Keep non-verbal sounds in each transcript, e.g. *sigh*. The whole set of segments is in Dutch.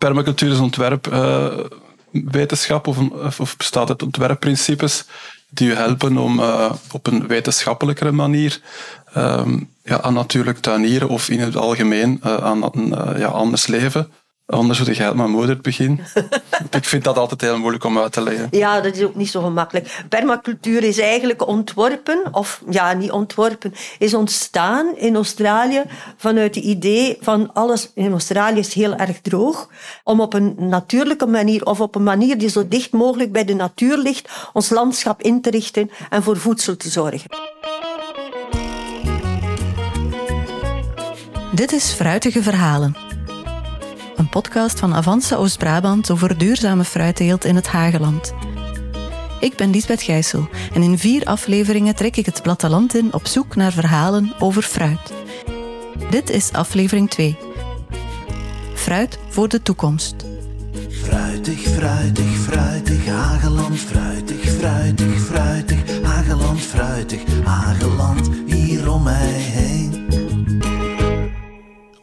permacultuur is ontwerpwetenschap of, of, bestaat uit ontwerpprincipes die u helpen om op een wetenschappelijkere manier um, ja, aan natuurlijk tuinieren of in het algemeen aan een ja, anders leven Anders moet ik uit mijn moeder beginnen. *laughs* ik vind dat altijd heel moeilijk om uit te leggen. Ja, dat is ook niet zo gemakkelijk. Permacultuur is eigenlijk ontworpen, of ja, niet ontworpen, is ontstaan in Australië vanuit het idee van alles in Australië is heel erg droog. Om op een natuurlijke manier, of op een manier die zo dicht mogelijk bij de natuur ligt, ons landschap in te richten en voor voedsel te zorgen. Dit is Fruitige Verhalen een podcast van Avanza Oost-Brabant over duurzame fruitteelt in het Hageland. Ik ben Lisbeth Gijssel en in vier afleveringen trek ik het platteland in op zoek naar verhalen over fruit. Dit is aflevering 2. Fruit voor de toekomst. Fruitig, fruitig, fruitig, Hageland, fruitig, fruitig, fruitig, Hageland, fruitig,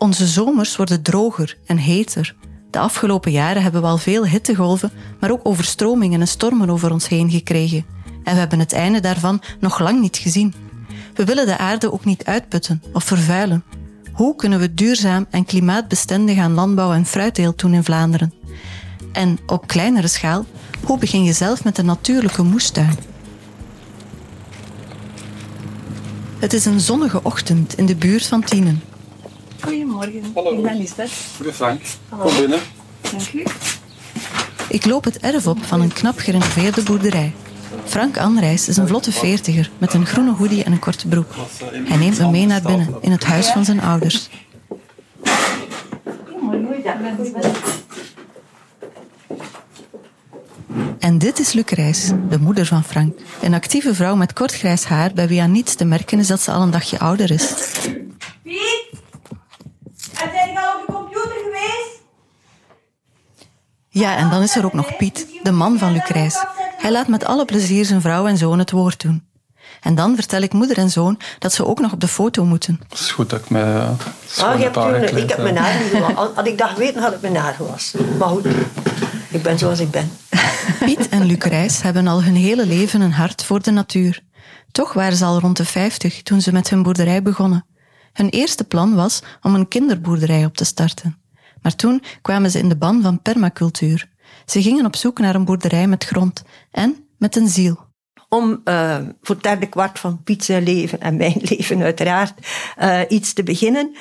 Onze zomers worden droger en heter. De afgelopen jaren hebben we al veel hittegolven, maar ook overstromingen en stormen over ons heen gekregen. En we hebben het einde daarvan nog lang niet gezien. We willen de aarde ook niet uitputten of vervuilen. Hoe kunnen we duurzaam en klimaatbestendig aan landbouw en fruitteelt doen in Vlaanderen? En op kleinere schaal, hoe begin je zelf met een natuurlijke moestuin? Het is een zonnige ochtend in de buurt van Tienen. Goedemorgen. Hallo. Ik ben Lisbeth. Goeie Frank. Kom binnen. Dank u. Ik loop het erf op van een knap gerenoveerde boerderij. Frank Anreis is een vlotte veertiger met een groene hoodie en een korte broek. Hij neemt me mee naar binnen in het huis van zijn ouders. En dit is Luc Reis, de moeder van Frank. Een actieve vrouw met kort grijs haar bij wie aan niets te merken is dat ze al een dagje ouder is. En zijn je al op de computer geweest? Ja, en dan is er ook nog Piet, de man van Luc Reis. Hij laat met alle plezier zijn vrouw en zoon het woord doen. En dan vertel ik moeder en zoon dat ze ook nog op de foto moeten. Het is goed dat ik mij uh, ah, je hebt toen, Ik heb mijn haar niet. Had ik dat geweten, had ik mijn haar gewassen. Maar goed, ik ben zoals ik ben. Piet en Luc Reis hebben al hun hele leven een hart voor de natuur. Toch waren ze al rond de 50 toen ze met hun boerderij begonnen. Hun eerste plan was om een kinderboerderij op te starten. Maar toen kwamen ze in de ban van permacultuur. Ze gingen op zoek naar een boerderij met grond en met een ziel. Om uh, voor het derde kwart van Piet's leven en mijn *laughs* leven uiteraard uh, iets te beginnen.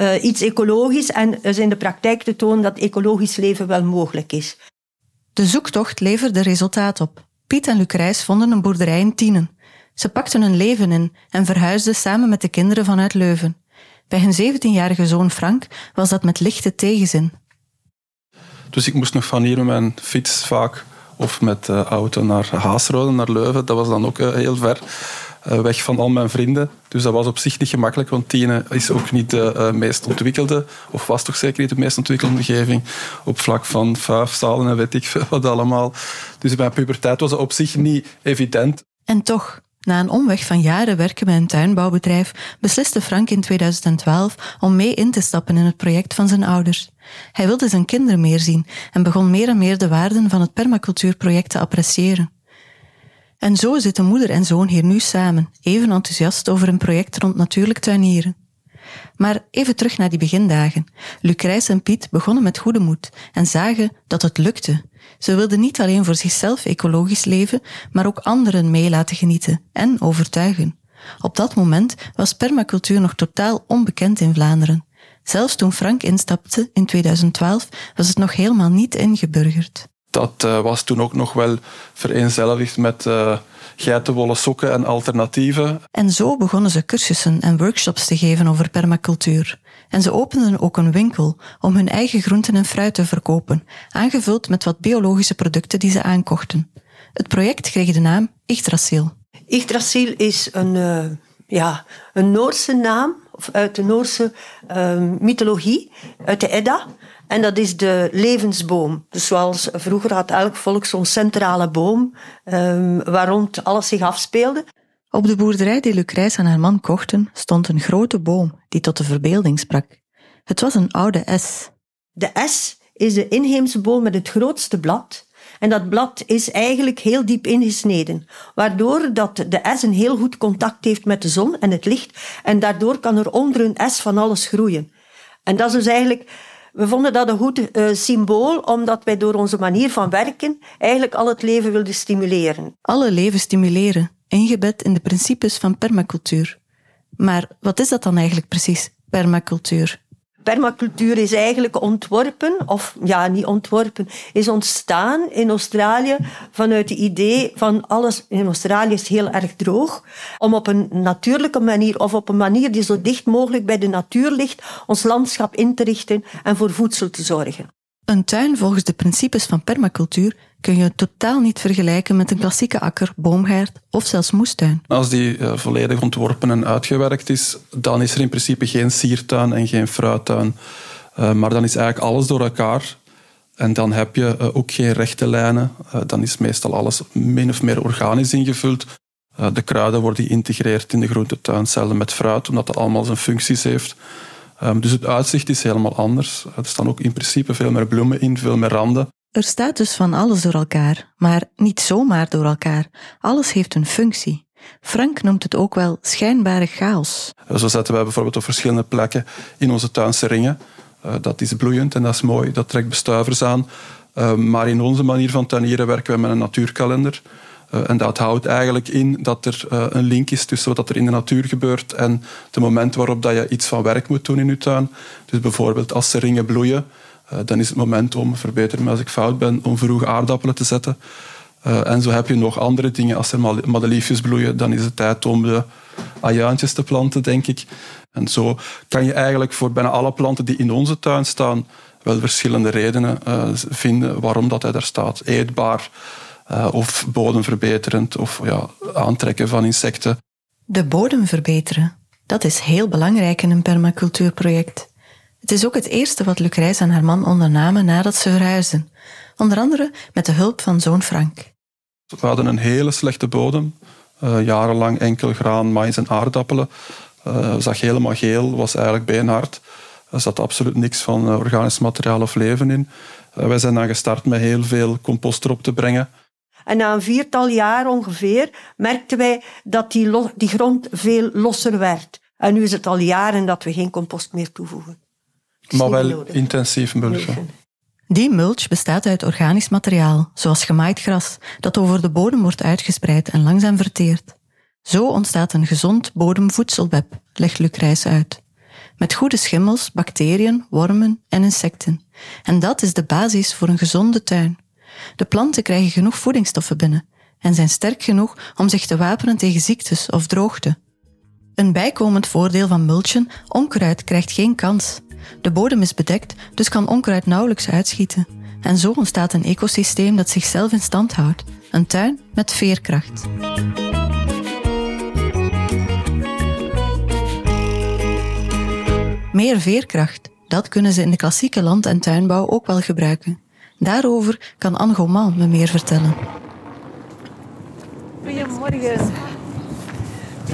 Uh, iets ecologisch en dus in de praktijk te tonen dat ecologisch leven wel mogelijk is. De zoektocht leverde resultaat op. Piet en Lucrijs vonden een boerderij in Tienen. Ze pakten hun leven in en verhuisden samen met de kinderen vanuit Leuven. Bij hun 17-jarige zoon Frank was dat met lichte tegenzin. Dus ik moest nog van hier met mijn fiets vaak of met de auto naar Haasrode, naar Leuven. Dat was dan ook eh, heel ver eh, weg van al mijn vrienden. Dus dat was op zich niet gemakkelijk, want Tiene is ook niet de uh, meest ontwikkelde, of was toch zeker niet de meest ontwikkelde omgeving op vlak van vuifzalen en weet ik veel wat allemaal. Dus bij puberteit was het op zich niet evident. En toch, na een omweg van jaren werken bij een tuinbouwbedrijf besliste Frank in 2012 om mee in te stappen in het project van zijn ouders. Hij wilde zijn kinderen meer zien en begon meer en meer de waarden van het permacultuurproject te appreciëren. En zo zitten moeder en zoon hier nu samen, even enthousiast over een project rond natuurlijk tuinieren. Maar even terug naar die begindagen. Lucrijs en Piet begonnen met goede moed en zagen dat het lukte. Ze wilden niet alleen voor zichzelf ecologisch leven, maar ook anderen mee laten genieten en overtuigen. Op dat moment was permacultuur nog totaal onbekend in Vlaanderen. Zelfs toen Frank instapte in 2012 was het nog helemaal niet ingeburgerd. Dat uh, was toen ook nog wel vereenzelvigd met uh, geitenwolle sokken en alternatieven. En zo begonnen ze cursussen en workshops te geven over permacultuur. En ze openden ook een winkel om hun eigen groenten en fruit te verkopen, aangevuld met wat biologische producten die ze aankochten. Het project kreeg de naam Yggdrasil. Yggdrasil is een, uh, ja, een Noorse naam, of uit de Noorse uh, mythologie, uit de Edda. En dat is de levensboom. Dus zoals vroeger had elk volk zo'n centrale boom um, waar rond alles zich afspeelde. Op de boerderij die Lucrijs en haar man kochten stond een grote boom die tot de verbeelding sprak. Het was een oude S. De S is de inheemse boom met het grootste blad. En dat blad is eigenlijk heel diep ingesneden, waardoor dat de S een heel goed contact heeft met de zon en het licht. En daardoor kan er onder een S van alles groeien. En dat is dus eigenlijk, we vonden dat een goed uh, symbool, omdat wij door onze manier van werken eigenlijk al het leven wilden stimuleren. Alle leven stimuleren, ingebed in de principes van permacultuur. Maar wat is dat dan eigenlijk precies, permacultuur? permacultuur is eigenlijk ontworpen, of ja, niet ontworpen, is ontstaan in Australië vanuit het idee van alles in Australië is heel erg droog, om op een natuurlijke manier of op een manier die zo dicht mogelijk bij de natuur ligt, ons landschap in te richten en voor voedsel te zorgen. Een tuin volgens de principes van permacultuur kun je totaal niet vergelijken met een klassieke akker, boomgaard of zelfs moestuin. Als die uh, volledig ontworpen en uitgewerkt is, dan is er in principe geen siertuin en geen fruittuin. Uh, maar dan is eigenlijk alles door elkaar. En dan heb je uh, ook geen rechte lijnen. dan is meestal alles min of meer organisch ingevuld. de kruiden worden geïntegreerd in de groentetuin, hetzelfde met fruit, omdat dat allemaal zijn functies heeft. Um, dus het uitzicht is helemaal anders. Er staan ook in principe veel meer bloemen in, veel meer randen. Er staat dus van alles door elkaar, maar niet zomaar door elkaar. Alles heeft een functie. Frank noemt het ook wel schijnbare chaos. Zo zetten wij bijvoorbeeld op verschillende plekken in onze tuinse ringen. Uh, dat is bloeiend en dat is mooi, dat trekt bestuivers aan. Uh, maar in onze manier van tuinieren werken we met een natuurkalender. Uh, en dat houdt eigenlijk in dat er een link is tussen wat er in de natuur gebeurt en het moment waarop dat je iets van werk moet doen in je tuin. Dus bijvoorbeeld als de ringen bloeien, uh, dan is het moment om, verbeter me als ik fout ben, om vroeg aardappelen te zetten. En zo heb je nog andere dingen. Als er madeliefjes bloeien, dan is het tijd om de ajuintjes te planten, denk ik. En zo kan je eigenlijk voor bijna alle planten die in onze tuin staan, wel verschillende redenen vinden waarom dat hij daar staat. Eetbaar, of bodemverbeterend, of ja, aantrekken van insecten. De bodem verbeteren, dat is heel belangrijk in een permacultuurproject. Het is ook het eerste wat Lucreis en haar man ondernamen nadat ze verhuisden, onder andere met de hulp van zoon Frank. We hadden een hele slechte bodem, uh, jarenlang enkel graan, maïs en aardappelen. Uh, zag helemaal geel, was eigenlijk beenhard. Er zat absoluut niks van uh, organisch materiaal of leven in. wij zijn dan gestart met heel veel compost erop te brengen. En na een viertal jaar ongeveer merkten wij dat die, die grond veel losser werd. En nu is het al jaren dat we geen compost meer toevoegen maar wel intensief mulchen. Die mulch bestaat uit organisch materiaal, zoals gemaaid gras, dat over de bodem wordt uitgespreid en langzaam verteerd. Zo ontstaat een gezond bodemvoedselweb, legt Lucreis uit. Met goede schimmels, bacteriën, wormen en insecten. En dat is de basis voor een gezonde tuin. De planten krijgen genoeg voedingsstoffen binnen en zijn sterk genoeg om zich te wapenen tegen ziektes of droogte. Een bijkomend voordeel van mulchen, onkruid krijgt geen kans. De bodem is bedekt, dus kan onkruid nauwelijks uitschieten. En zo ontstaat een ecosysteem dat zichzelf in stand houdt. Een tuin met veerkracht. Meer veerkracht, dat kunnen ze in de klassieke land- en tuinbouw ook wel gebruiken. Daarover kan Anne Goman me meer vertellen. Goedemorgen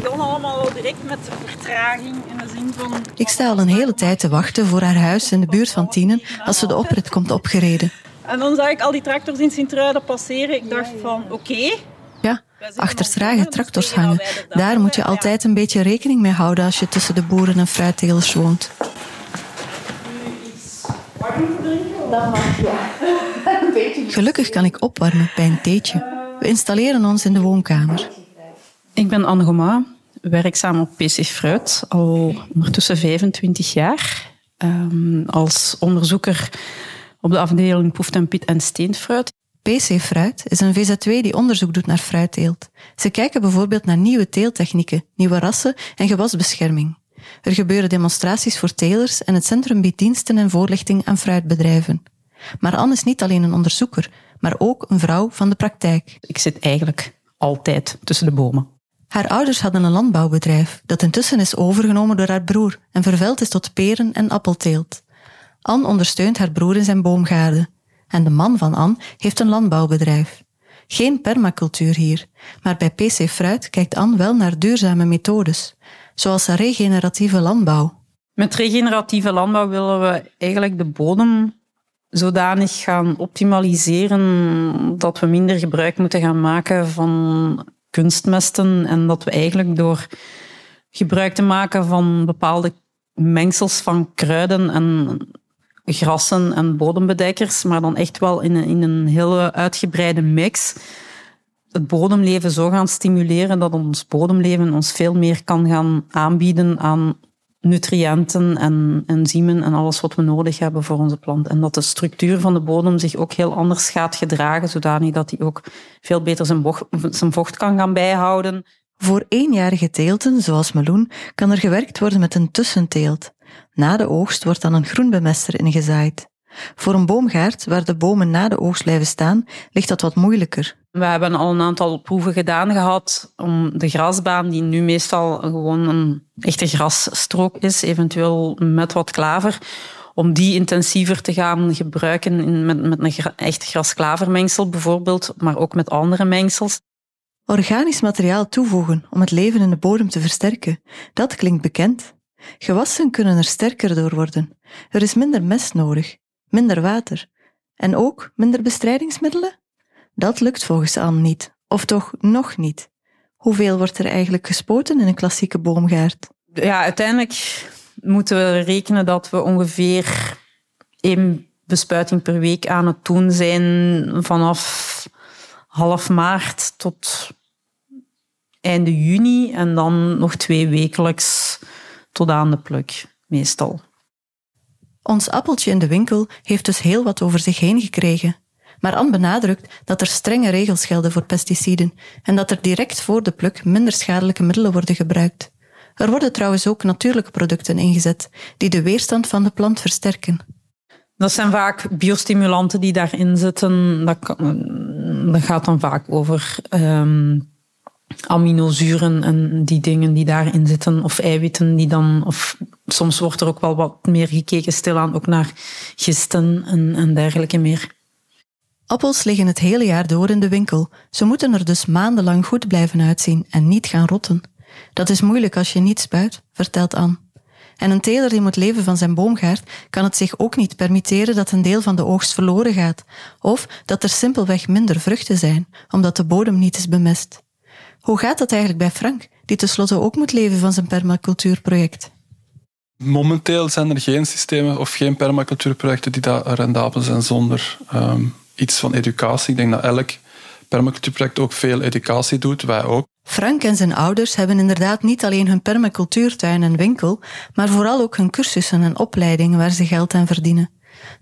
begon allemaal al direct met vertraging in de zin van... Ik sta al een hele tijd te wachten voor haar huis in de buurt van Tienen als ze de oprit komt opgereden. En dan zag ik al die tractors in Sint-Truiden passeren. Ik dacht van, oké... Ja, achter trage tractors hangen. Daar moet je altijd een beetje rekening mee houden als je tussen de boeren en fruittelers woont. *laughs* Gelukkig kan ik opwarmen bij een theetje. We installeren ons in de woonkamer. Ik ben Anne Goma, werkzaam op PC Fruit, al ondertussen 25 jaar. Um, als onderzoeker op de afdeling Poeft en Piet en Steenfruit. PC Fruit is een VZW die onderzoek doet naar fruitteelt. Ze kijken bijvoorbeeld naar nieuwe teeltechnieken, nieuwe rassen en gewasbescherming. Er gebeuren demonstraties voor telers en het centrum biedt diensten en voorlichting aan fruitbedrijven. Maar Anne is niet alleen een onderzoeker, maar ook een vrouw van de praktijk. Ik zit eigenlijk altijd tussen de bomen. Haar ouders hadden een landbouwbedrijf dat intussen is overgenomen door haar broer en vervuild is tot peren- en appelteelt. Anne ondersteunt haar broer in zijn boomgaarden. En de man van Anne heeft een landbouwbedrijf. Geen permacultuur hier, maar bij PC Fruit kijkt Anne wel naar duurzame methodes, zoals regeneratieve landbouw. Met regeneratieve landbouw willen we eigenlijk de bodem zodanig gaan optimaliseren dat we minder gebruik moeten gaan maken van kunstmesten en dat we eigenlijk door gebruik te maken van bepaalde mengsels van kruiden en grassen en bodembedekkers, maar dan echt wel in een, in een hele uitgebreide mix, het bodemleven zo gaan stimuleren dat ons bodemleven ons veel meer kan gaan aanbieden aan nutriënten en enzymen en alles wat we nodig hebben voor onze plant. En dat de structuur van de bodem zich ook heel anders gaat gedragen, zodanig dat hij ook veel beter zijn, zijn vocht kan gaan bijhouden. Voor eenjarige teelten, zoals meloen, kan er gewerkt worden met een tussenteelt. Na de oogst wordt dan een groenbemester ingezaaid. Voor een boomgaard, waar de bomen na de oogst blijven staan, ligt dat wat moeilijker. We hebben al een aantal proeven gedaan gehad om de grasbaan, die nu meestal gewoon een echte grasstrook is, eventueel met wat klaver, om die intensiever te gaan gebruiken in, met, met een echt grasklavermengsel bijvoorbeeld, maar ook met andere mengsels. Organisch materiaal toevoegen om het leven in de bodem te versterken, dat klinkt bekend. Gewassen kunnen er sterker door worden. Er is minder mest nodig, minder water en ook minder bestrijdingsmiddelen? Dat lukt volgens Anne niet, of toch nog niet. Hoeveel wordt er eigenlijk gespoten in een klassieke boomgaard? Ja, uiteindelijk moeten we rekenen dat we ongeveer één bespuiting per week aan het doen zijn vanaf half maart tot einde juni en dan nog twee wekelijks tot aan de pluk, meestal. Ons appeltje in de winkel heeft dus heel wat over zich heen gekregen. Maar Anne benadrukt dat er strenge regels gelden voor pesticiden en dat er direct voor de pluk minder schadelijke middelen worden gebruikt. Er worden trouwens ook natuurlijke producten ingezet die de weerstand van de plant versterken. Dat zijn vaak biostimulanten die daarin zitten. Dat, dat gaat dan vaak over um, aminozuren en die dingen die daarin zitten, of eiwitten die dan, of soms wordt er ook wel wat meer gekeken stilaan ook naar gisten en, en dergelijke meer. Appels liggen het hele jaar door in de winkel. Ze moeten er dus maandenlang goed blijven uitzien en niet gaan rotten. Dat is moeilijk als je niet spuit, vertelt Anne. En een teler die moet leven van zijn boomgaard kan het zich ook niet permitteren dat een deel van de oogst verloren gaat, of dat er simpelweg minder vruchten zijn, omdat de bodem niet is bemest. Hoe gaat dat eigenlijk bij Frank, die tenslotte ook moet leven van zijn permacultuurproject? Momenteel zijn er geen systemen of geen permacultuurprojecten die daar rendabel zijn zonder um, iets van educatie. Ik denk dat elk permacultuurproject ook veel educatie doet, wij ook. Frank en zijn ouders hebben inderdaad niet alleen hun permacultuurtuin en winkel, maar vooral ook hun cursussen en opleidingen waar ze geld aan verdienen.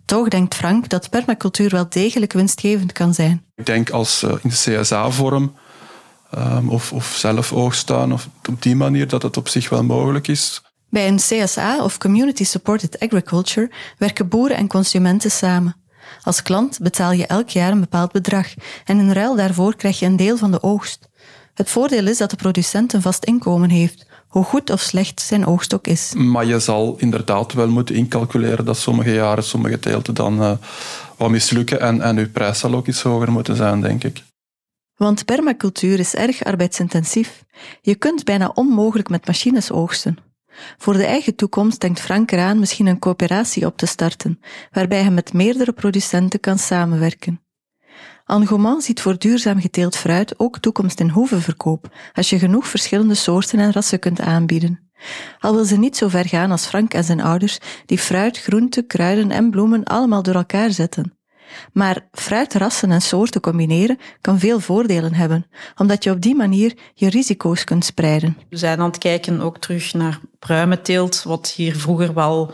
Toch denkt Frank dat permacultuur wel degelijk winstgevend kan zijn. Ik denk als uh, in de CSA-vorm um, of, of zelf oogstaan of op die manier dat het op zich wel mogelijk is. Bij een CSA of Community Supported Agriculture werken boeren en consumenten samen. Als klant betaal je elk jaar een bepaald bedrag en in ruil daarvoor krijg je een deel van de oogst. Het voordeel is dat de producent een vast inkomen heeft, hoe goed of slecht zijn oogst ook is. Maar je zal inderdaad wel moeten incalculeren dat sommige jaren, sommige teelten dan uh, wat mislukken en, en uw prijs zal ook iets hoger moeten zijn, denk ik. Want permacultuur is erg arbeidsintensief. Je kunt bijna onmogelijk met machines oogsten. Voor de eigen toekomst denkt Frank eraan misschien een coöperatie op te starten, waarbij hij met meerdere producenten kan samenwerken. Angoman ziet voor duurzaam geteeld fruit ook toekomst in hoevenverkoop, als je genoeg verschillende soorten en rassen kunt aanbieden. Al wil ze niet zo ver gaan als Frank en zijn ouders, die fruit, groenten, kruiden en bloemen allemaal door elkaar zetten. Maar fruitrassen en soorten combineren kan veel voordelen hebben, omdat je op die manier je risico's kunt spreiden. We zijn aan het kijken ook terug naar pruimenteelt, wat hier vroeger wel,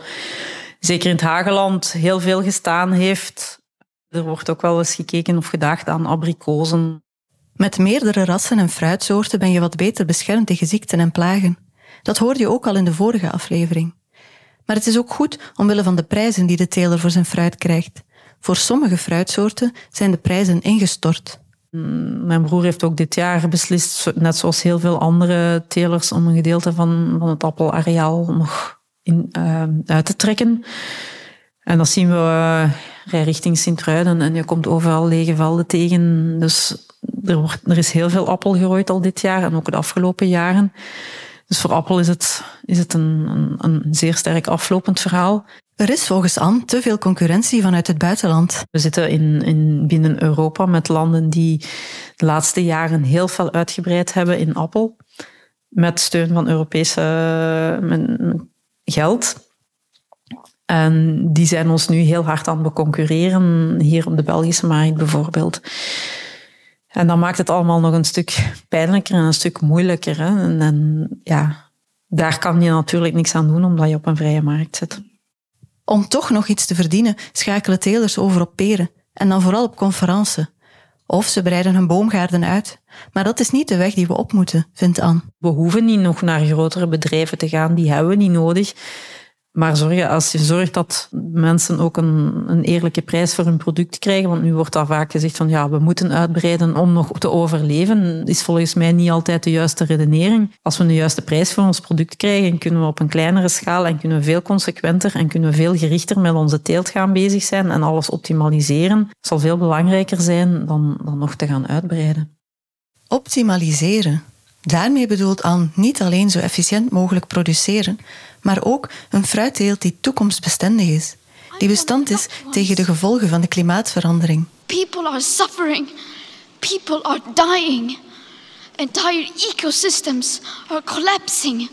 zeker in het Hageland, heel veel gestaan heeft. Er wordt ook wel eens gekeken of gedacht aan abrikozen. Met meerdere rassen en fruitsoorten ben je wat beter beschermd tegen ziekten en plagen. Dat hoorde je ook al in de vorige aflevering. Maar het is ook goed omwille van de prijzen die de teler voor zijn fruit krijgt. Voor sommige fruitsoorten zijn de prijzen ingestort. Mm, mijn broer heeft ook dit jaar beslist, net zoals heel veel andere telers, om een gedeelte van, van het appelareaal nog in, uh, uit te trekken. En dat zien we uh, richting Sint-Truiden en je komt overal lege velden tegen. Dus er, wordt, er is heel veel appel gerooid al dit jaar en ook de afgelopen jaren. Dus voor appel is het, is het een, een, een zeer sterk aflopend verhaal. Er is volgens Anne te veel concurrentie vanuit het buitenland. We zitten in, in, binnen Europa met landen die de laatste jaren heel veel uitgebreid hebben in appel. Met steun van Europese met geld. En die zijn ons nu heel hard aan het beconcurreren, hier op de Belgische markt bijvoorbeeld. En dat maakt het allemaal nog een stuk pijnlijker en een stuk moeilijker. Hè? En, en ja, daar kan je natuurlijk niks aan doen omdat je op een vrije markt zit. Om toch nog iets te verdienen, schakelen telers over op peren. En dan vooral op conferenties. Of ze breiden hun boomgaarden uit. Maar dat is niet de weg die we op moeten, vindt Anne. We hoeven niet nog naar grotere bedrijven te gaan, die hebben we niet nodig. Maar zorg, als je zorgt dat mensen ook een, een eerlijke prijs voor hun product krijgen, want nu wordt daar vaak gezegd van ja, we moeten uitbreiden om nog te overleven, is volgens mij niet altijd de juiste redenering. Als we de juiste prijs voor ons product krijgen, kunnen we op een kleinere schaal en kunnen we veel consequenter en kunnen we veel gerichter met onze teelt gaan bezig zijn en alles optimaliseren. Zal veel belangrijker zijn dan, dan nog te gaan uitbreiden. Optimaliseren. Daarmee bedoelt Anne niet alleen zo efficiënt mogelijk produceren, maar ook een fruitteelt die toekomstbestendig is, die bestand is tegen de gevolgen van de klimaatverandering. People are suffering. People are dying. Entire ecosystems are collapsing.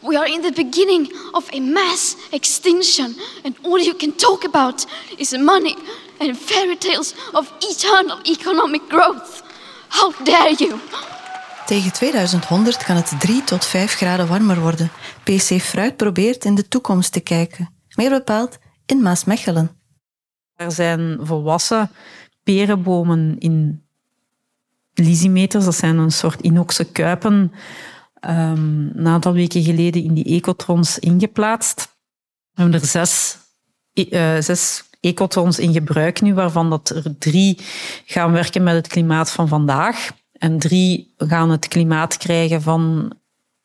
We are in the beginning of a mass extinction, and all you can talk about is money and fairy tales of eternal economic growth. How dare you! Tegen 2100 kan het 3 tot 5 graden warmer worden. PC Fruit probeert in de toekomst te kijken. Meer bepaald in Maasmechelen. Er zijn volwassen perenbomen in lysimeters. Dat zijn een soort inoxe kuipen. Een aantal weken geleden in die ecotrons ingeplaatst. We hebben er zes, uh, zes ecotrons in gebruik nu, waarvan dat er drie gaan werken met het klimaat van vandaag. En drie gaan het klimaat krijgen van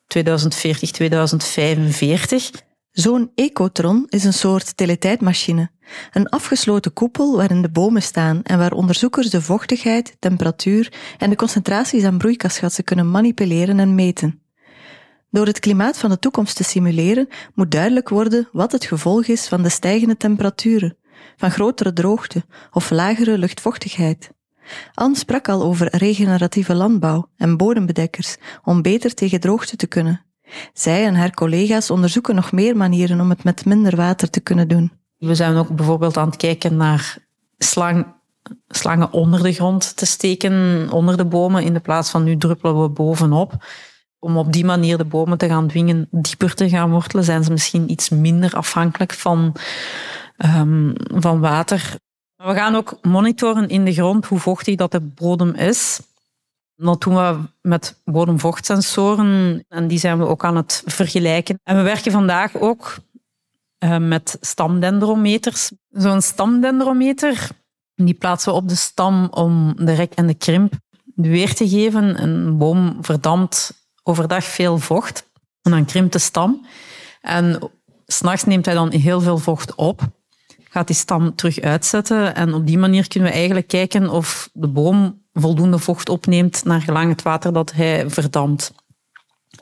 2040, 2045. Zo'n ecotron is een soort teletijdmachine. Een afgesloten koepel waarin de bomen staan en waar onderzoekers de vochtigheid, temperatuur en de concentraties aan broeikasgassen kunnen manipuleren en meten. Door het klimaat van de toekomst te simuleren, moet duidelijk worden wat het gevolg is van de stijgende temperaturen, van grotere droogte of lagere luchtvochtigheid. Anne sprak al over regeneratieve landbouw en bodembedekkers om beter tegen droogte te kunnen. Zij en haar collega's onderzoeken nog meer manieren om het met minder water te kunnen doen. We zijn ook bijvoorbeeld aan het kijken naar slang, slangen onder de grond te steken, onder de bomen, in de plaats van nu druppelen we bovenop. Om op die manier de bomen te gaan dwingen dieper te gaan wortelen, zijn ze misschien iets minder afhankelijk van, um, van water. We gaan ook monitoren in de grond hoe vochtig dat de bodem is. Dat doen we met bodemvochtsensoren en die zijn we ook aan het vergelijken. En we werken vandaag ook uh, met stamdendrometers. Zo'n stamdendrometer die plaatsen we op de stam om de rek en de krimp weer te geven. Een boom verdampt overdag veel vocht en dan krimpt de stam. En s'nachts neemt hij dan heel veel vocht op gaat die stam terug uitzetten. En op die manier kunnen we eigenlijk kijken of de boom voldoende vocht opneemt naar gelang het water dat hij verdampt.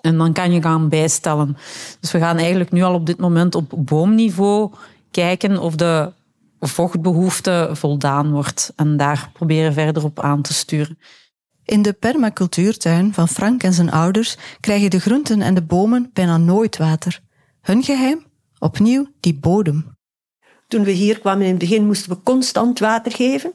En dan kan je gaan bijstellen. Dus we gaan eigenlijk nu al op dit moment op boomniveau kijken of de vochtbehoefte voldaan wordt. En daar proberen verder op aan te sturen. In de permacultuurtuin van Frank en zijn ouders krijgen de groenten en de bomen bijna nooit water. Hun geheim? Opnieuw die bodem. Toen we hier kwamen in het begin moesten we constant water geven.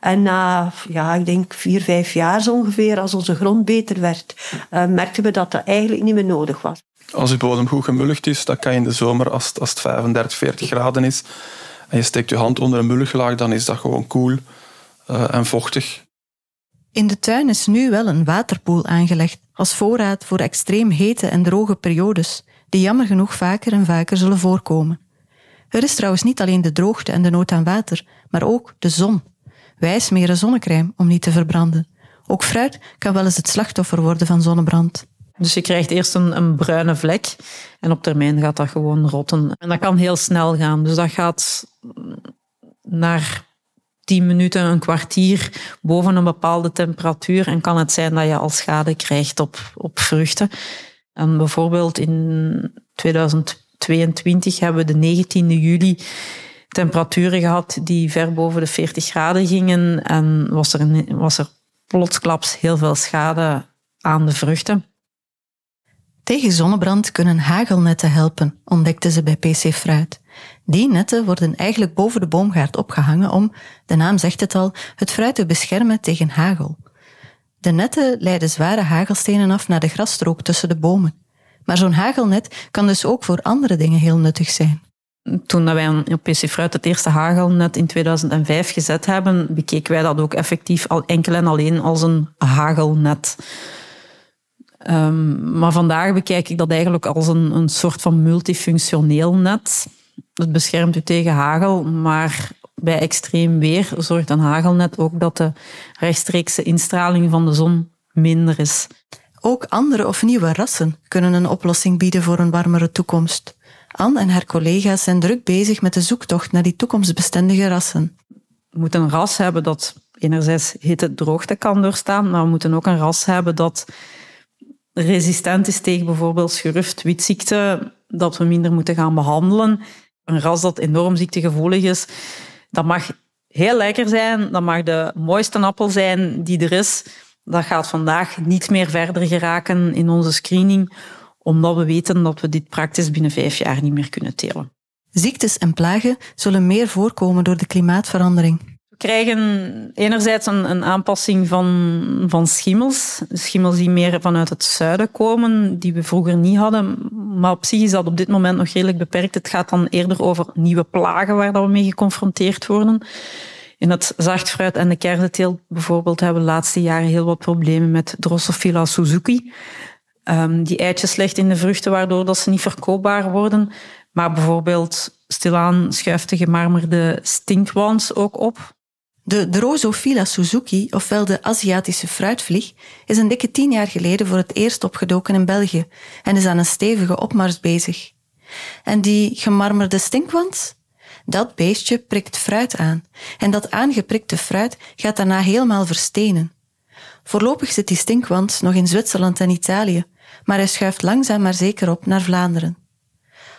En na, ja, ik denk vier, vijf jaar zo ongeveer, als onze grond beter werd, uh, merkten we dat dat eigenlijk niet meer nodig was. Als je bodem goed gemulligd is, dan kan je in de zomer, als het, als het 35, 40 graden is, en je steekt je hand onder een mulliglaag, dan is dat gewoon koel uh, en vochtig. In de tuin is nu wel een waterpoel aangelegd, als voorraad voor extreem hete en droge periodes, die jammer genoeg vaker en vaker zullen voorkomen. Er is trouwens niet alleen de droogte en de nood aan water, maar ook de zon. Wij smeren zonnecrème om niet te verbranden. Ook fruit kan wel eens het slachtoffer worden van zonnebrand. Dus je krijgt eerst een, een, bruine vlek en op termijn gaat dat gewoon rotten. En dat kan heel snel gaan. Dus dat gaat naar tien minuten, een kwartier boven een bepaalde temperatuur. En kan het zijn dat je al schade krijgt op, op vruchten. En bijvoorbeeld in 2000 2022 hebben we de 19e juli temperaturen gehad die ver boven de 40 graden gingen en was er, was er plotsklaps heel veel schade aan de vruchten. Tegen zonnebrand kunnen hagelnetten helpen, ontdekten ze bij PC Fruit. Die netten worden eigenlijk boven de boomgaard opgehangen om, de naam zegt het al, het fruit te beschermen tegen hagel. De netten leiden zware hagelstenen af naar de grasstrook tussen de bomen. Maar zo'n hagelnet kan dus ook voor andere dingen heel nuttig zijn. Toen wij op PC Fruit het eerste hagelnet in 2005 gezet hebben, bekeken wij dat ook effectief al enkel en alleen als een hagelnet. Um, maar vandaag bekijk ik dat eigenlijk als een, een soort van multifunctioneel net. Het beschermt u tegen hagel, maar bij extreem weer zorgt een hagelnet ook dat de rechtstreekse instraling van de zon minder is. Ook andere of nieuwe rassen kunnen een oplossing bieden voor een warmere toekomst. Anne en haar collega's zijn druk bezig met de zoektocht naar die toekomstbestendige rassen. We moeten een ras hebben dat enerzijds hitte droogte kan doorstaan, maar we moeten ook een ras hebben dat resistent is tegen bijvoorbeeld schurft, witziekte, dat we minder moeten gaan behandelen. Een ras dat enorm ziektegevoelig is, dat mag heel lekker zijn, dat mag de mooiste appel zijn die er is. Dat gaat vandaag niet meer verder geraken in onze screening, omdat we weten dat we dit praktisch binnen vijf jaar niet meer kunnen telen. Ziektes en plagen zullen meer voorkomen door de klimaatverandering krijgen enerzijds een, een, aanpassing van, van schimmels. Schimmels die meer vanuit het zuiden komen, die we vroeger niet hadden. Maar op zich is dat op dit moment nog redelijk beperkt. Het gaat dan eerder over nieuwe plagen waar dat we mee geconfronteerd worden. In het zachtfruit en de kersenteelt bijvoorbeeld hebben we de laatste jaren heel wat problemen met Drosophila suzuki. Um, die eitjes legt in de vruchten, waardoor dat ze niet verkoopbaar worden. Maar bijvoorbeeld stilaan schuift de gemarmerde stinkwans ook op. De Drosophila suzuki, ofwel de Aziatische fruitvlieg, is een dikke tien jaar geleden voor het eerst opgedoken in België en is aan een stevige opmars bezig. En die gemarmerde stinkwans? Dat beestje prikt fruit aan en dat aangeprikte fruit gaat daarna helemaal verstenen. Voorlopig zit die stinkwans nog in Zwitserland en Italië, maar hij schuift langzaam maar zeker op naar Vlaanderen.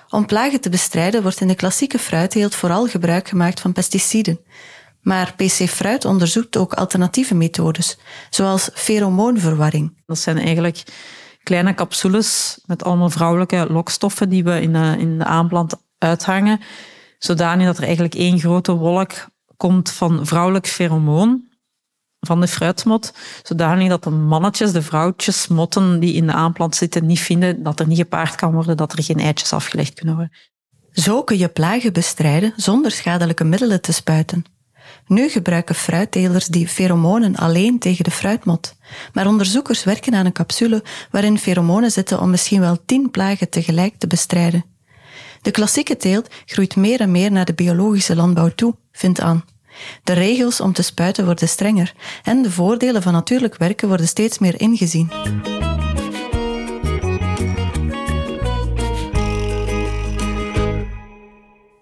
Om plagen te bestrijden wordt in de klassieke fruitteelt vooral gebruik gemaakt van pesticiden, maar PC Fruit onderzoekt ook alternatieve methodes, zoals feromoonverwarring. Dat zijn eigenlijk kleine capsules met allemaal vrouwelijke lokstoffen die we in de, in de aanplant uithangen, zodanig dat er eigenlijk één grote wolk komt van vrouwelijk feromoon van de fruitmot, zodanig dat de mannetjes, de vrouwtjes, motten die in de aanplant zitten, niet vinden dat er niet gepaard kan worden, dat er geen eitjes afgelegd kunnen worden. Zo kun je plagen bestrijden zonder schadelijke middelen te spuiten. Nu gebruiken fruittelers die feromonen alleen tegen de fruitmot. Maar onderzoekers werken aan een capsule waarin feromonen zitten om misschien wel tien plagen tegelijk te bestrijden. De klassieke teelt groeit meer en meer naar de biologische landbouw toe, vindt Anne. De regels om te spuiten worden strenger en de voordelen van natuurlijk werken worden steeds meer ingezien.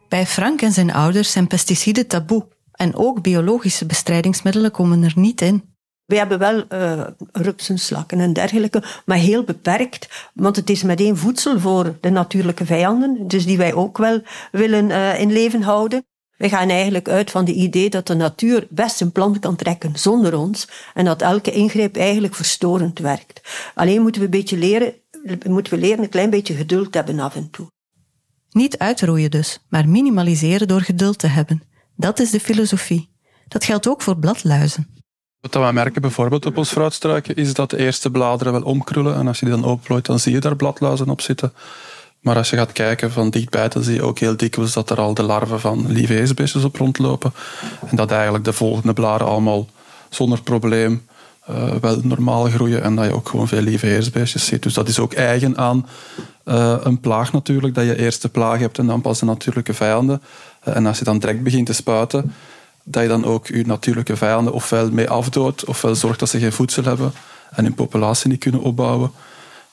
Bij Frank en zijn ouders zijn pesticiden taboe en ook biologische bestrijdingsmiddelen komen er niet in. We hebben wel uh, rupsen, slakken en dergelijke, maar heel beperkt, want het is meteen voedsel voor de natuurlijke vijanden, dus die wij ook wel willen uh, in leven houden. We gaan eigenlijk uit van het idee dat de natuur best een plan kan trekken zonder ons en dat elke ingreep eigenlijk verstorend werkt. Alleen moeten we een beetje leren, moeten we leren een klein beetje geduld hebben af en toe. Niet uitroeien dus, maar minimaliseren door geduld te hebben. Dat is de filosofie. Dat geldt ook voor bladluizen. Wat we merken bijvoorbeeld op ons fruitstruiken is dat de eerste bladeren wel omkrullen en als je die dan openplooit dan zie je daar bladluizen op zitten. Maar als je gaat kijken van dichtbij, dan zie je ook heel dikwijls dat er al de larven van lieve op rondlopen. En dat eigenlijk de volgende blaren allemaal zonder probleem uh, wel normaal groeien en dat je ook gewoon veel lieve ziet. Dus dat is ook eigen aan uh, een plaag natuurlijk, dat je eerst de plaag hebt en dan pas de natuurlijke vijanden. Uh, en als je dan direct begint te spuiten, dat je dan ook je natuurlijke vijanden ofwel mee afdoodt, ofwel zorgt dat ze geen voedsel hebben en hun populatie niet kunnen opbouwen.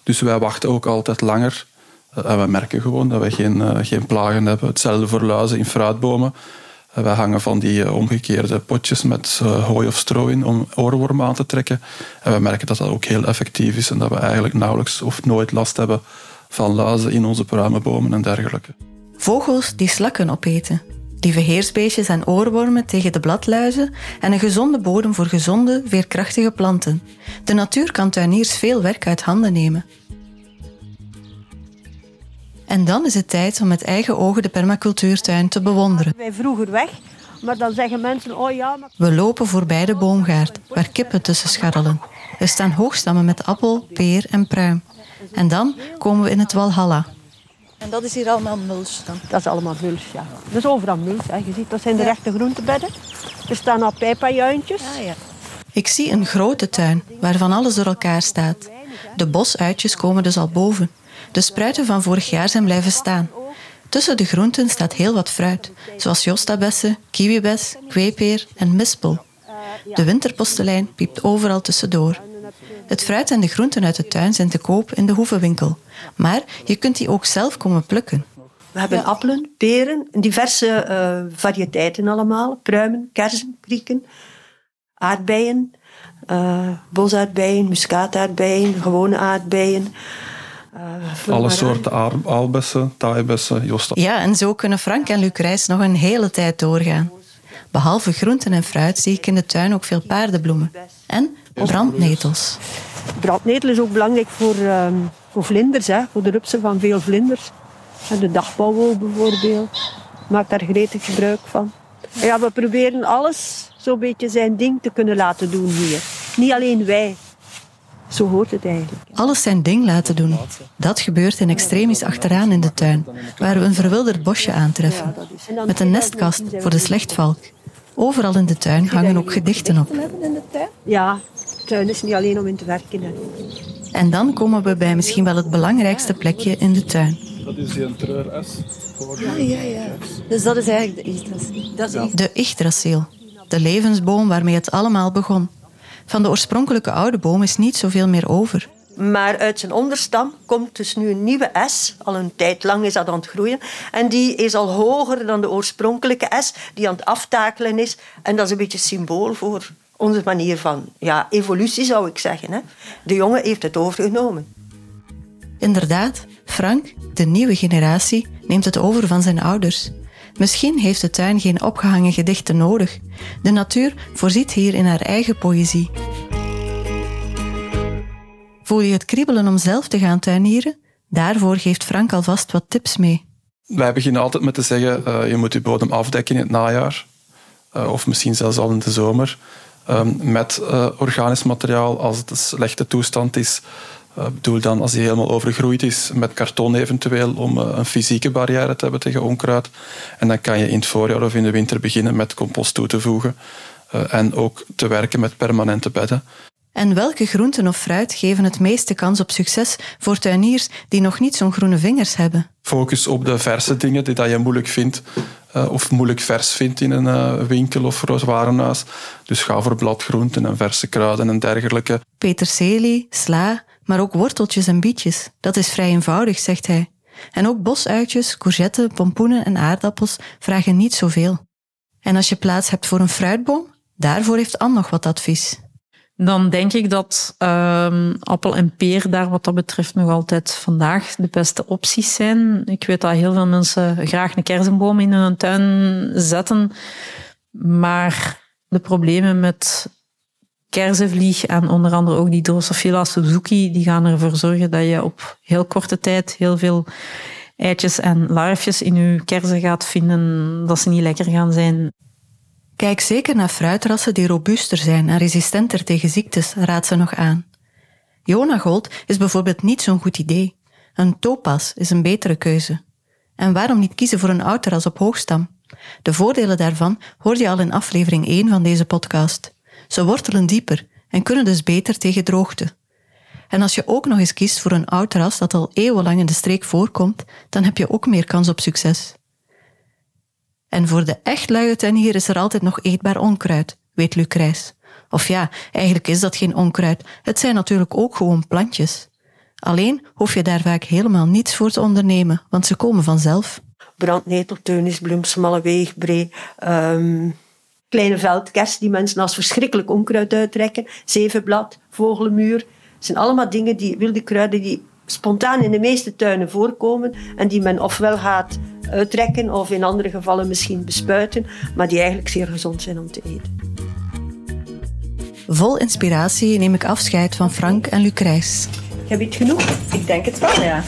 Dus wij wachten ook altijd langer. en we merken gewoon dat we geen, geen plagen hebben. Hetzelfde voor luizen in fruitbomen. Wij hangen van die eh, omgekeerde potjes met eh, hooi of stro in om oorwormen aan te trekken. En we merken dat dat ook heel effectief is en dat we eigenlijk nauwelijks of nooit last hebben van luizen in onze pruimenbomen en dergelijke. Vogels die slakken opeten. Lieve heersbeestjes en oorwormen tegen de bladluizen en een gezonde bodem voor gezonde, veerkrachtige planten. De natuur kan tuiniers veel werk uit handen nemen. En dan is het tijd om met eigen ogen de permacultuurtuin te bewonderen. Wij vroeger weg, maar dan zeggen mensen, oh ja, maar... We lopen voorbij de boomgaard, waar kippen tussen scharrelen. Er staan hoogstammen met appel, peer en pruim. En dan komen we in het Walhalla. En dat is hier allemaal mulch dan? Dat is allemaal mulch, ja. Dat is overal mulch, hè. Je ziet, dat zijn de rechte groentebedden. Er staan al pijpajuintjes. Ah ja. Ik zie een grote tuin, waarvan alles door elkaar staat. De bosuitjes komen dus al boven. De spruiten van vorig jaar zijn blijven staan. Tussen de groenten staat heel wat fruit, zoals jostabessen, kiwibes, kweepeer en mispel. De winterpostelijn piept overal tussendoor. Het fruit en de groenten uit de tuin zijn te koop in de hoevenwinkel. Maar je kunt die ook zelf komen plukken. We hebben appelen, peren, diverse eh, variëteiten allemaal. Pruimen, kersen, krieken, aardbeien, eh bosaardbeien, muskaataardbeien, gewone aardbeien. eh, Alle soorten aalbessen, taaibessen, josta. Ja, en zo kunnen Frank en Luc Rijs nog een hele tijd doorgaan. Behalve groenten en fruit zie ik in de tuin ook veel paardenbloemen. En brandnetels. Brandnetel is ook belangrijk voor, ehm, voor vlinders, hè, voor de rupsen van veel vlinders. En de dagbouwwol bijvoorbeeld. Maakt daar gretig gebruik van. En ja, we proberen alles zo'n beetje zijn ding te kunnen laten doen hier. Niet alleen wij. Zo hoort het eigenlijk. Alles zijn ding laten doen. Dat gebeurt in extremis achteraan in de tuin, waar we een verwilderd bosje aantreffen. Met een nestkast voor de slechtvalk. Overal in de tuin hangen ook gedichten op. We hebben in de tuin? Ja, tuin is niet alleen om in te werken. Hè. En dan komen we bij misschien wel het belangrijkste plekje in de tuin. Dat is die een treur S. Ah ja, ja. Dus dat is eigenlijk de Yggdrasil. Dat is De Yggdrasil, de levensboom waarmee het allemaal begon. Van de oorspronkelijke oude boom is niet zoveel meer over. Maar uit zijn onderstam komt dus nu een nieuwe S. Al een tijd lang is dat aan het groeien. En die is al hoger dan de oorspronkelijke S, die aan het aftakelen is. En dat is een beetje symbool voor onze manier van ja, evolutie, zou ik zeggen. Hè. De jongen heeft het overgenomen. Inderdaad, Frank, de nieuwe generatie, neemt het over van zijn ouders. Misschien heeft de tuin geen opgehangen gedichten nodig. De natuur voorziet hier in haar eigen poëzie. Voel je het kriebelen om zelf te gaan tuinieren? Daarvoor geeft Frank alvast wat tips mee. Wij beginnen altijd met te zeggen, eh, je moet je bodem afdekken in het najaar. Eh, of misschien zelfs al in de zomer. Ehm, met eh, organisch materiaal als het een slechte toestand is. Eh, bedoel dan als die helemaal overgroeid is met karton eventueel om eh, een fysieke barrière te hebben tegen onkruid. En dan kan je in het voorjaar of in de winter beginnen met compost toe te voegen. En ook te werken met permanente bedden. En welke groenten of fruit geven het meeste kans op succes voor tuiniers die nog niet zo'n groene vingers hebben? Focus op de verse dingen die dat je moeilijk vindt eh, of moeilijk vers vindt in een eh, winkel of warenhuis. Dus ga voor bladgroenten en verse kruiden en dergelijke. Peterselie, sla, maar ook worteltjes en bietjes. Dat is vrij eenvoudig, zegt hij. En ook bosuitjes, courgetten, pompoenen en aardappels vragen niet zoveel. En als je plaats hebt voor een fruitboom, daarvoor heeft Anne nog wat advies. Dan denk ik dat ehm, appel en peer daar wat dat betreft nog altijd vandaag de beste opties zijn. Ik weet dat heel veel mensen graag een kersenboom in hun tuin zetten. Maar de problemen met kersenvlieg en onder andere ook die Drosophila Suzuki, die gaan ervoor zorgen dat je op heel korte tijd heel veel eitjes en larfjes in je kersen gaat vinden dat ze niet lekker gaan zijn. Kijk zeker naar fruitrassen die robuuster zijn en resistenter tegen ziektes, raadt ze nog aan. Jonagold is bijvoorbeeld niet zo'n goed idee. Een topas is een betere keuze. En waarom niet kiezen voor een oud ras op hoogstam? De voordelen daarvan hoorde je al in aflevering 1 van deze podcast. Ze wortelen dieper en kunnen dus beter tegen droogte. En als je ook nog eens kiest voor een oud ras dat al eeuwenlang in de streek voorkomt, dan heb je ook meer kans op succes. En voor de echt luie tuinier is er altijd nog eetbaar onkruid, weet Luc Rijs. Of ja, eigenlijk is dat geen onkruid. Het zijn natuurlijk ook gewoon plantjes. Alleen hoef je daar vaak helemaal niets voor te ondernemen, want ze komen vanzelf. Brandnetel, teunisbloem, smalle weegbree, ehm, kleine veldkers die mensen als verschrikkelijk onkruid uittrekken, zevenblad, vogelmuur. Het zijn allemaal dingen die, wilde kruiden die spontaan in de meeste tuinen voorkomen en die men ofwel gaat uittrekken of in andere gevallen misschien bespuiten, maar die eigenlijk zeer gezond zijn om te eten. Vol inspiratie neem ik afscheid van Frank en Lucrijs. Heb je het genoeg? Ik denk het wel, ja.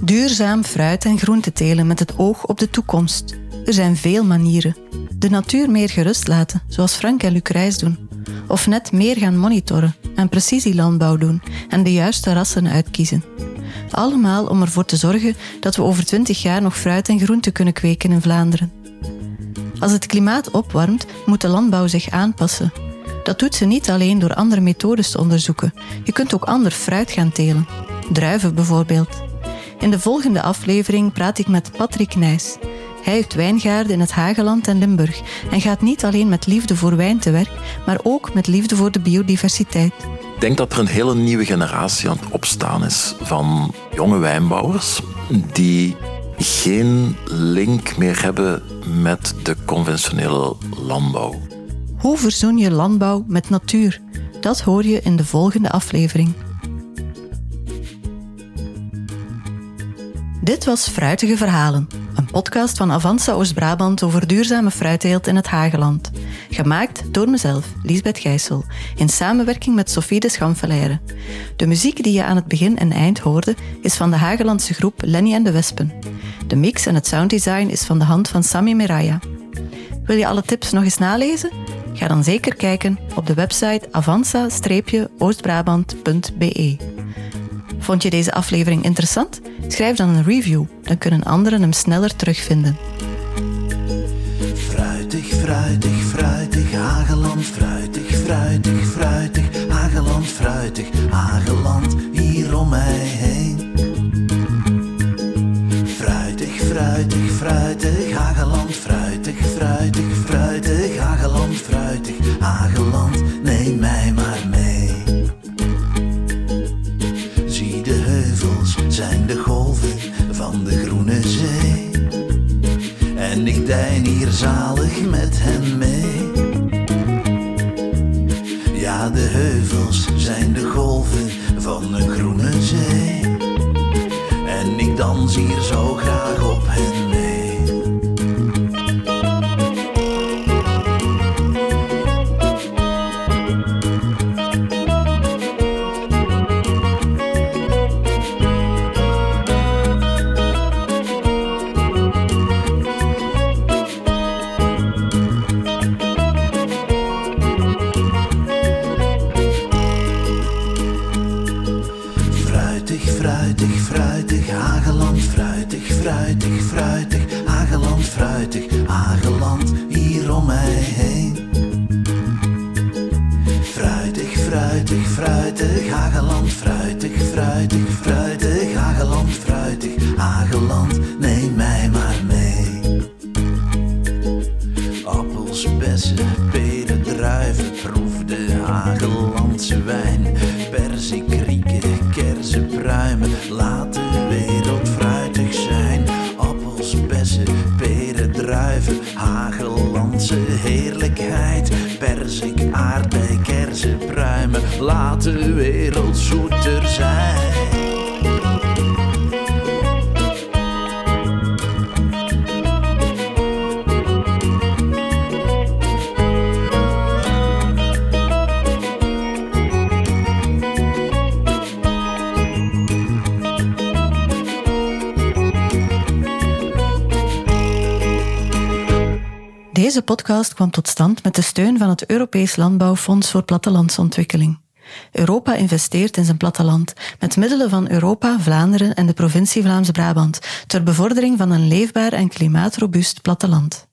Duurzaam fruit- en groente telen met het oog op de toekomst. Er zijn veel manieren. De natuur meer gerust laten, zoals Frank en Lucrijs doen. Of net meer gaan monitoren en precisielandbouw doen en de juiste rassen uitkiezen. Allemaal om ervoor te zorgen dat we over 20 jaar nog fruit en groente kunnen kweken in Vlaanderen. Als het klimaat opwarmt, moet de landbouw zich aanpassen. Dat doet ze niet alleen door andere methodes te onderzoeken. Je kunt ook ander fruit gaan telen. Druiven bijvoorbeeld. In de volgende aflevering praat ik met Patrick Nijs. Hij heeft wijngaarden in het Hageland en Limburg en gaat niet alleen met liefde voor wijn te werk, maar ook met liefde voor de biodiversiteit. Ik denk dat er een hele nieuwe generatie aan het opstaan is van jonge wijnbouwers die geen link meer hebben met de conventionele landbouw. Hoe verzoen je landbouw met natuur? Dat hoor je in de volgende aflevering. Dit was Fruitige Verhalen, een podcast van Avanza Oost-Brabant over duurzame fruitteelt in het Hageland. Gemaakt door mezelf, Liesbeth Gijssel, in samenwerking met Sophie de Schamfelaire. De muziek die je aan het begin en eind hoorde is van de Hagelandse groep Lenny en de Wespen. De mix en het sounddesign is van de hand van Sami Meraya. Wil je alle tips nog eens nalezen? Ga dan zeker kijken op de website avanza-oostbrabant.be. Vond je deze aflevering interessant? Schrijf dan een review, dan kunnen anderen hem sneller terugvinden. Fruitig, fruitig, fruitig, Hageland, fruitig, fruitig, fruitig, Hageland, fruitig, Hageland, hier om mij heen. Fruitig, fruitig, fruitig, Hageland, fruitig, fruitig, fruitig, Hageland, fruitig, Hageland, neem mij zijn de golven van de groene zee. En ik dein hier zalig met hen mee. Ja, de heuvels zijn de golven van een groene zee. En ik dans hier zo graag op hen Hagelandse wijn. Deze podcast kwam tot stand met de steun van het Europees Landbouwfonds voor Plattelandsontwikkeling. Europa investeert in zijn platteland met middelen van Europa, Vlaanderen en de provincie Vlaams-Brabant ter bevordering van een leefbaar en klimaatrobuust platteland.